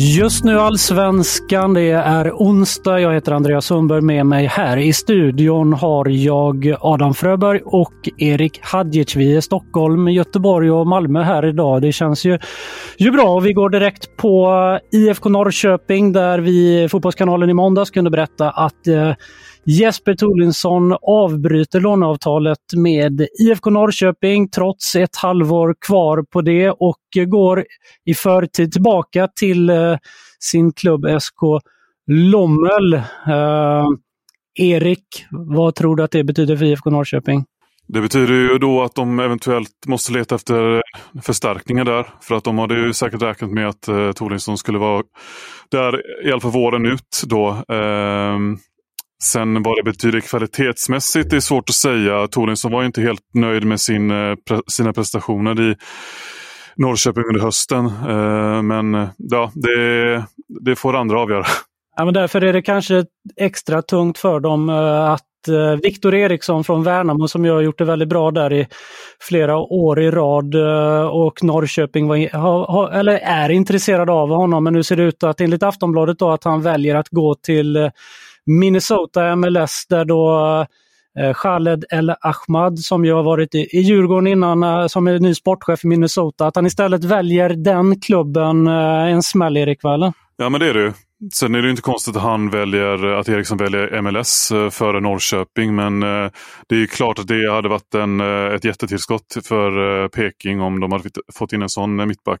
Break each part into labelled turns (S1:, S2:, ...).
S1: Just nu Allsvenskan, det är onsdag. Jag heter Andreas Sundberg. Med mig här i studion har jag Adam Fröberg och Erik Hadjic. Vi är Stockholm, Göteborg och Malmö här idag. Det känns ju, ju bra. Vi går direkt på eh, IFK Norrköping där vi i Fotbollskanalen i måndags kunde berätta att eh, Jesper Tullinsson avbryter låneavtalet med IFK Norrköping trots ett halvår kvar på det och går i förtid tillbaka till eh, sin klubb SK Lommel. Eh, Erik, vad tror du att det betyder för IFK Norrköping?
S2: Det betyder ju då att de eventuellt måste leta efter eh, förstärkningar där. För att de hade ju säkert räknat med att eh, Tolinsson skulle vara där i alla fall våren ut. Då. Eh, Sen vad det betyder kvalitetsmässigt är svårt att säga. Tolinsson var inte helt nöjd med sin, eh, sina prestationer i Norrköping under hösten. Eh, men eh, ja, det, det får andra avgöra.
S1: Ja, men därför är det kanske extra tungt för dem att Viktor Eriksson från Värnamo som jag har gjort det väldigt bra där i flera år i rad och Norrköping var, eller är intresserad av honom. Men nu ser det ut att enligt Aftonbladet då att han väljer att gå till Minnesota MLS där då eh, Khaled El Ahmad som ju har varit i, i Djurgården innan eh, som är ny sportchef i Minnesota, att han istället väljer den klubben eh, en smäll Erik va?
S2: Ja men det är det ju. Sen är det inte konstigt att han väljer, att Eriksson väljer MLS före Norrköping men det är klart att det hade varit en, ett jättetillskott för Peking om de hade fått in en sån mittback.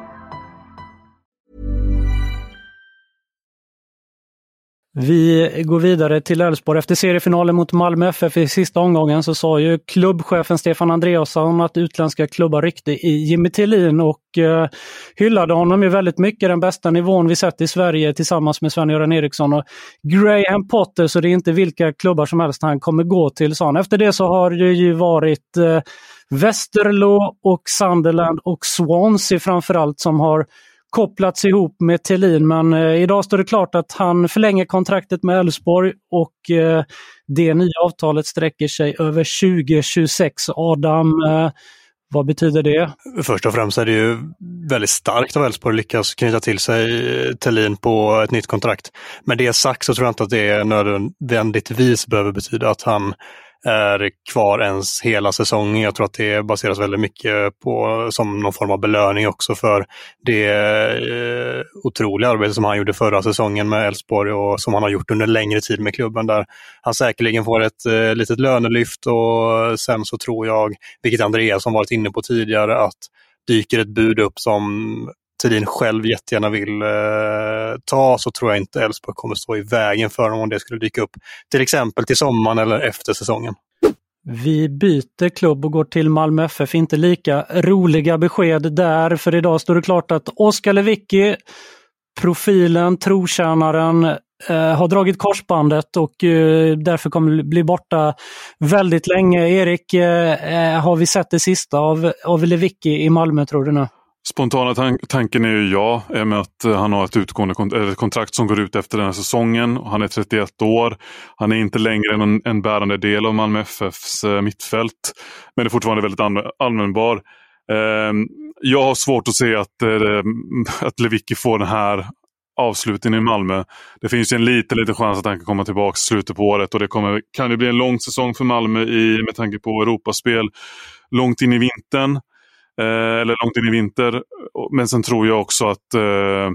S1: Vi går vidare till Elfsborg. Efter seriefinalen mot Malmö FF i sista omgången så sa ju klubbchefen Stefan Andreasson att utländska klubbar ryckte i Jimmy Tillin och eh, hyllade honom ju väldigt mycket. Den bästa nivån vi sett i Sverige tillsammans med Sven-Göran Eriksson och Graham Potter, så det är inte vilka klubbar som helst han kommer gå till, sa han. Efter det så har det ju varit eh, Westerlo och Sunderland och Swansea framförallt som har kopplats ihop med Thelin men eh, idag står det klart att han förlänger kontraktet med Elfsborg och eh, det nya avtalet sträcker sig över 2026. Adam, eh, Vad betyder det?
S3: Först och främst är det ju väldigt starkt av Elfsborg att lyckas knyta till sig eh, Tellin på ett nytt kontrakt. Med det sagt så tror jag inte att det nödvändigtvis behöver betyda att han är kvar ens hela säsongen. Jag tror att det baseras väldigt mycket på som någon form av belöning också för det eh, otroliga arbete som han gjorde förra säsongen med Elfsborg och som han har gjort under längre tid med klubben där han säkerligen får ett eh, litet lönelyft och sen så tror jag, vilket Andreas har varit inne på tidigare, att dyker ett bud upp som Thedin själv jättegärna vill eh, ta så tror jag inte Elfsborg kommer stå i vägen för honom om det skulle dyka upp. Till exempel till sommaren eller efter säsongen.
S1: Vi byter klubb och går till Malmö FF. Inte lika roliga besked där, för idag står det klart att Oskar Lewicki, profilen, trotjänaren, eh, har dragit korsbandet och eh, därför kommer bli borta väldigt länge. Erik, eh, eh, har vi sett det sista av, av Lewicki i Malmö tror du nu?
S2: Spontana tan tanken är ju ja, i och med att eh, han har ett utgående kont ett kontrakt som går ut efter den här säsongen. Han är 31 år. Han är inte längre en, en bärande del av Malmö FFs eh, mittfält. Men är fortfarande väldigt användbar. Eh, jag har svårt att se att, eh, att Lewicki får den här avslutningen i Malmö. Det finns ju en liten, liten chans att han kan komma tillbaka i slutet på året och det kommer, kan det bli en lång säsong för Malmö i, med tanke på Europaspel långt in i vintern. Eh, eller långt in i vinter. Men sen tror jag också att eh,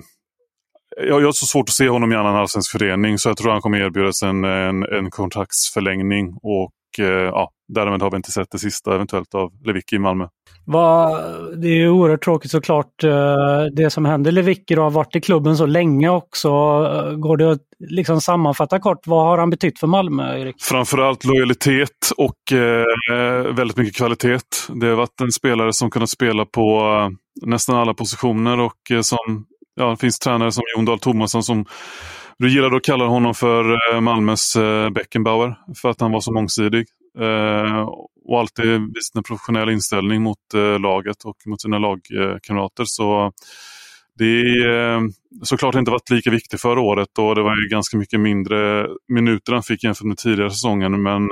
S2: jag, har så svårt att se honom i annan allsvensk förening så jag tror han kommer erbjudas en, en, en kontraktsförlängning och ja, därmed har vi inte sett det sista eventuellt av Lewicki i Malmö.
S1: Va, det är oerhört tråkigt såklart eh, det som händer. Lewicki har varit i klubben så länge också. Går det att liksom sammanfatta kort, vad har han betytt för Malmö? Erik?
S2: Framförallt lojalitet och eh, väldigt mycket kvalitet. Det har varit en spelare som kunnat spela på eh, nästan alla positioner och eh, som, ja, det finns tränare som Jon Dahl Tomasson som du gillade att kalla honom för eh, Malmös eh, Beckenbauer för att han var så mångsidig. Eh, och alltid visat en professionell inställning mot laget och mot sina lagkamrater. Så det är såklart inte varit lika viktigt förra året och det var ju ganska mycket mindre minuter han fick jämfört med tidigare säsongen. Men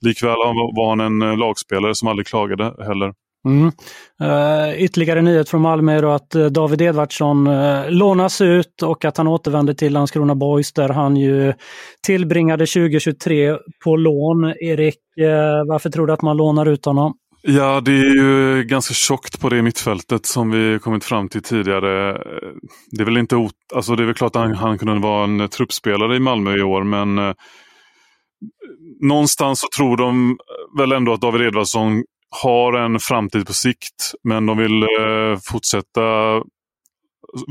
S2: likväl var han en lagspelare som aldrig klagade heller.
S1: Mm. Uh, ytterligare nyhet från Malmö är att uh, David Edvardsson uh, lånas ut och att han återvänder till Landskrona Boys där han ju tillbringade 2023 på lån. Erik, varför tror du att man lånar ut honom?
S2: Ja, det är ju ganska tjockt på det mittfältet som vi kommit fram till tidigare. Det är väl inte alltså det är väl klart att han, han kunde vara en truppspelare i Malmö i år, men någonstans så tror de väl ändå att David Edvardsson har en framtid på sikt, men de vill eh, fortsätta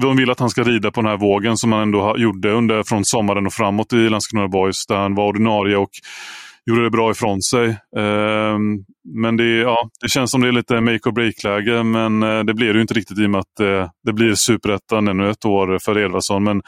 S2: de vill att han ska rida på den här vågen som han ändå gjorde under, från sommaren och framåt i Landskrona Boys där han var ordinarie och gjorde det bra ifrån sig. Eh, men det, ja, det känns som det är lite make or break-läge men eh, det blir det ju inte riktigt i och med att eh, det blir superettan ännu ett år för Edvardsson. Men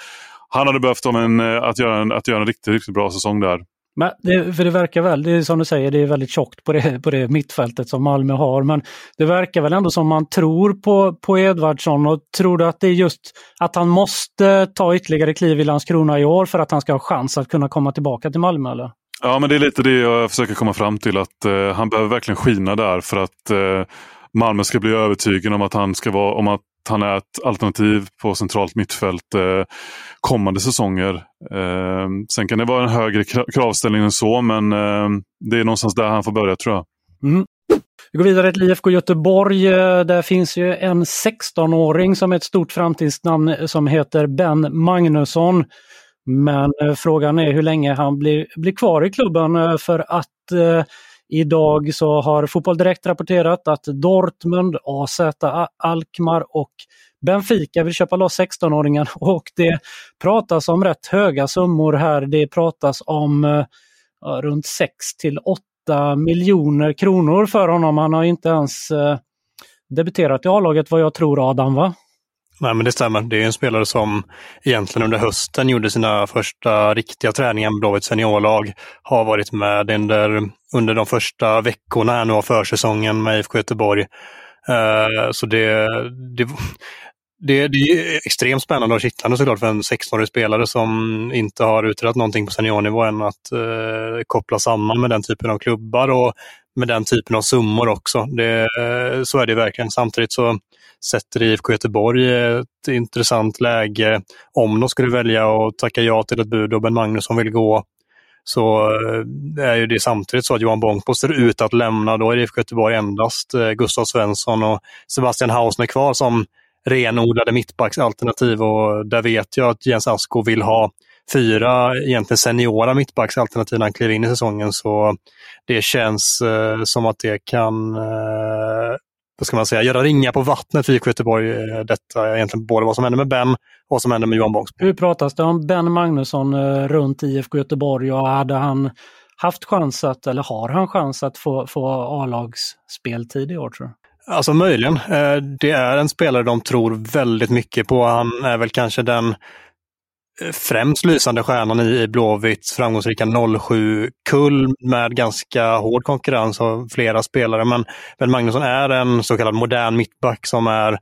S2: han hade behövt en, eh, att, göra en, att göra en riktigt, riktigt bra säsong där.
S1: Men det, för det verkar väl, det är som du säger, det är väldigt tjockt på det, på det mittfältet som Malmö har. Men det verkar väl ändå som man tror på, på Edvardsson och tror du att det är just att han måste ta ytterligare kliv i Landskrona i år för att han ska ha chans att kunna komma tillbaka till Malmö? Eller?
S2: Ja, men det är lite det jag försöker komma fram till. att eh, Han behöver verkligen skina där för att eh, Malmö ska bli övertygad om att han ska vara, om att han är ett alternativ på centralt mittfält eh, kommande säsonger. Eh, sen kan det vara en högre kravställning än så, men eh, det är någonstans där han får börja tror jag.
S1: Mm. Vi går vidare till IFK Göteborg. Eh, där finns ju en 16-åring som är ett stort framtidsnamn eh, som heter Ben Magnusson. Men eh, frågan är hur länge han blir, blir kvar i klubben för att Idag så har Fotboll Direkt rapporterat att Dortmund, AZ Alkmaar och Benfica vill köpa loss 16-åringen och det pratas om rätt höga summor här. Det pratas om uh, runt 6 till 8 miljoner kronor för honom. Han har inte ens eh, debuterat i A-laget vad jag tror Adam va?
S3: Nej, men det stämmer. Det är en spelare som egentligen under hösten gjorde sina första riktiga träningar med Blåvitts seniorlag. Har varit med under, under de första veckorna här nu av försäsongen med IFK Göteborg. Uh, så det, det, det, det är extremt spännande och kittlande såklart för en 16-årig spelare som inte har utrett någonting på seniornivå än att eh, koppla samman med den typen av klubbar och med den typen av summor också. Det, eh, så är det verkligen. Samtidigt så sätter IFK Göteborg ett intressant läge. Om de skulle välja att tacka ja till ett bud och Ben Magnusson vill gå så eh, är ju det samtidigt så att Johan Bångpo ser ut att lämna. Då är IFK Göteborg endast eh, Gustav Svensson och Sebastian Hausner kvar som renodlade mittbacksalternativ och där vet jag att Jens Asko vill ha fyra egentligen seniora mittbacksalternativ när han kliver in i säsongen. Så det känns eh, som att det kan eh, vad ska man säga, göra ringa på vattnet för IFK Göteborg. Eh, detta egentligen både vad som händer med Ben och vad som händer med Johan Bångs.
S1: Hur pratas det om Ben Magnusson eh, runt IFK Göteborg och hade han haft chans att, eller har han chans att få, få A-lagsspeltid i år tror du?
S3: Alltså möjligen. Eh, det är en spelare de tror väldigt mycket på. Han är väl kanske den eh, främst lysande stjärnan i Blåvitts framgångsrika 07-kull med ganska hård konkurrens av flera spelare. Men Ben Magnusson är en så kallad modern mittback som är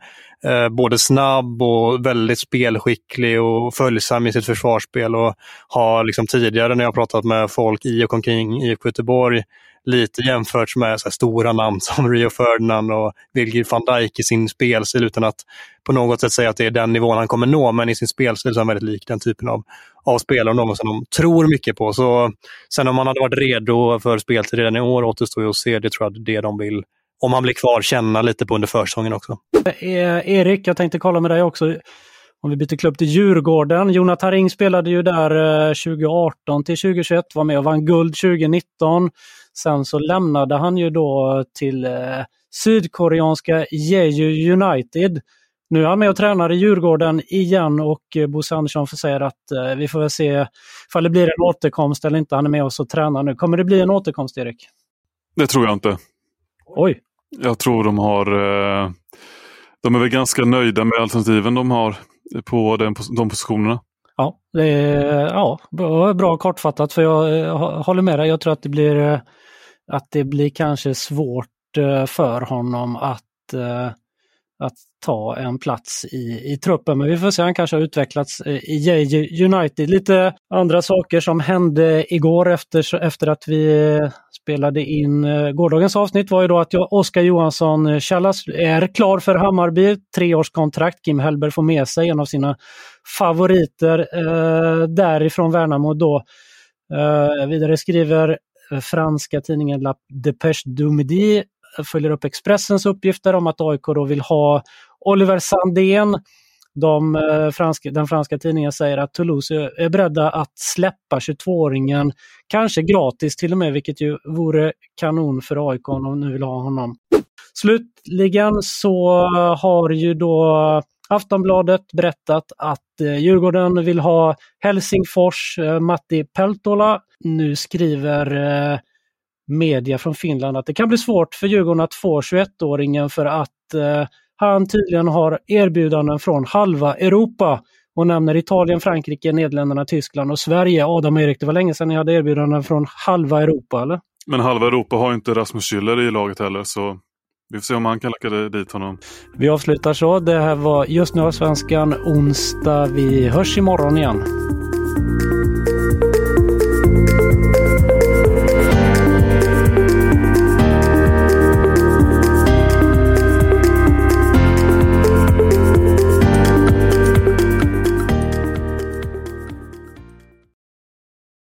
S3: eh, både snabb och väldigt spelskicklig och följsam i sitt försvarsspel och har liksom tidigare när jag pratat med folk i och omkring IFK Göteborg lite jämfört med så stora namn som Rio Ferdinand och Virgil van Dijk i sin spelstil utan att på något sätt säga att det är den nivån han kommer nå. Men i sin spelstil så är han väldigt lik den typen av, av spelare och någon som de tror mycket på. Så Sen om han hade varit redo för speltid redan i år återstår ju att se. Det tror jag är det de vill om han blir kvar, känna lite på under försäsongen också.
S1: Eh, Erik, jag tänkte kolla med dig också. Om vi byter klubb till Djurgården. Jonathan Ring spelade ju där eh, 2018 till 2021, var med och vann guld 2019. Sen så lämnade han ju då till eh, sydkoreanska Jeju United. Nu är han med och tränar i Djurgården igen och eh, Bosse Andersson säger att eh, vi får väl se ifall det blir en återkomst eller inte. Han är med oss och tränar nu. Kommer det bli en återkomst, Erik?
S2: Det tror jag inte.
S1: Oj!
S2: Jag tror de har... Eh, de är väl ganska nöjda med alternativen de har på den, de positionerna.
S1: Ja, det är ja, bra kortfattat för jag eh, håller med dig. Jag tror att det blir eh, att det blir kanske svårt eh, för honom att, att ta en plats i, i truppen. Men vi får se, han kanske har utvecklats i United. Lite andra saker som hände igår efter, efter att vi spelade in eh, gårdagens avsnitt var ju då att Oskar Johansson eh, Challas är klar för Hammarby. Treårskontrakt. Kim Hellberg får med sig en av sina favoriter eh, därifrån Värnamo då. Eh, vidare skriver eh, franska tidningen La Depeche du Midi följer upp Expressens uppgifter om att AIK då vill ha Oliver Sandén. De, eh, franska, den franska tidningen säger att Toulouse är beredda att släppa 22-åringen, kanske gratis till och med, vilket ju vore kanon för AIK om de nu vill ha honom. Slutligen så har ju då Aftonbladet berättat att eh, Djurgården vill ha Helsingfors eh, Matti Peltola. Nu skriver eh, media från Finland att det kan bli svårt för Djurgården att få 21-åringen för att han tydligen har erbjudanden från halva Europa och nämner Italien, Frankrike, Nederländerna, Tyskland och Sverige. Adam och Erik, det var länge sedan ni hade erbjudanden från halva Europa, eller?
S2: Men halva Europa har inte Rasmus Schüller i laget heller, så vi får se om han kan locka dit honom.
S1: Vi avslutar så. Det här var Just nu Svenskan onsdag. Vi hörs imorgon igen.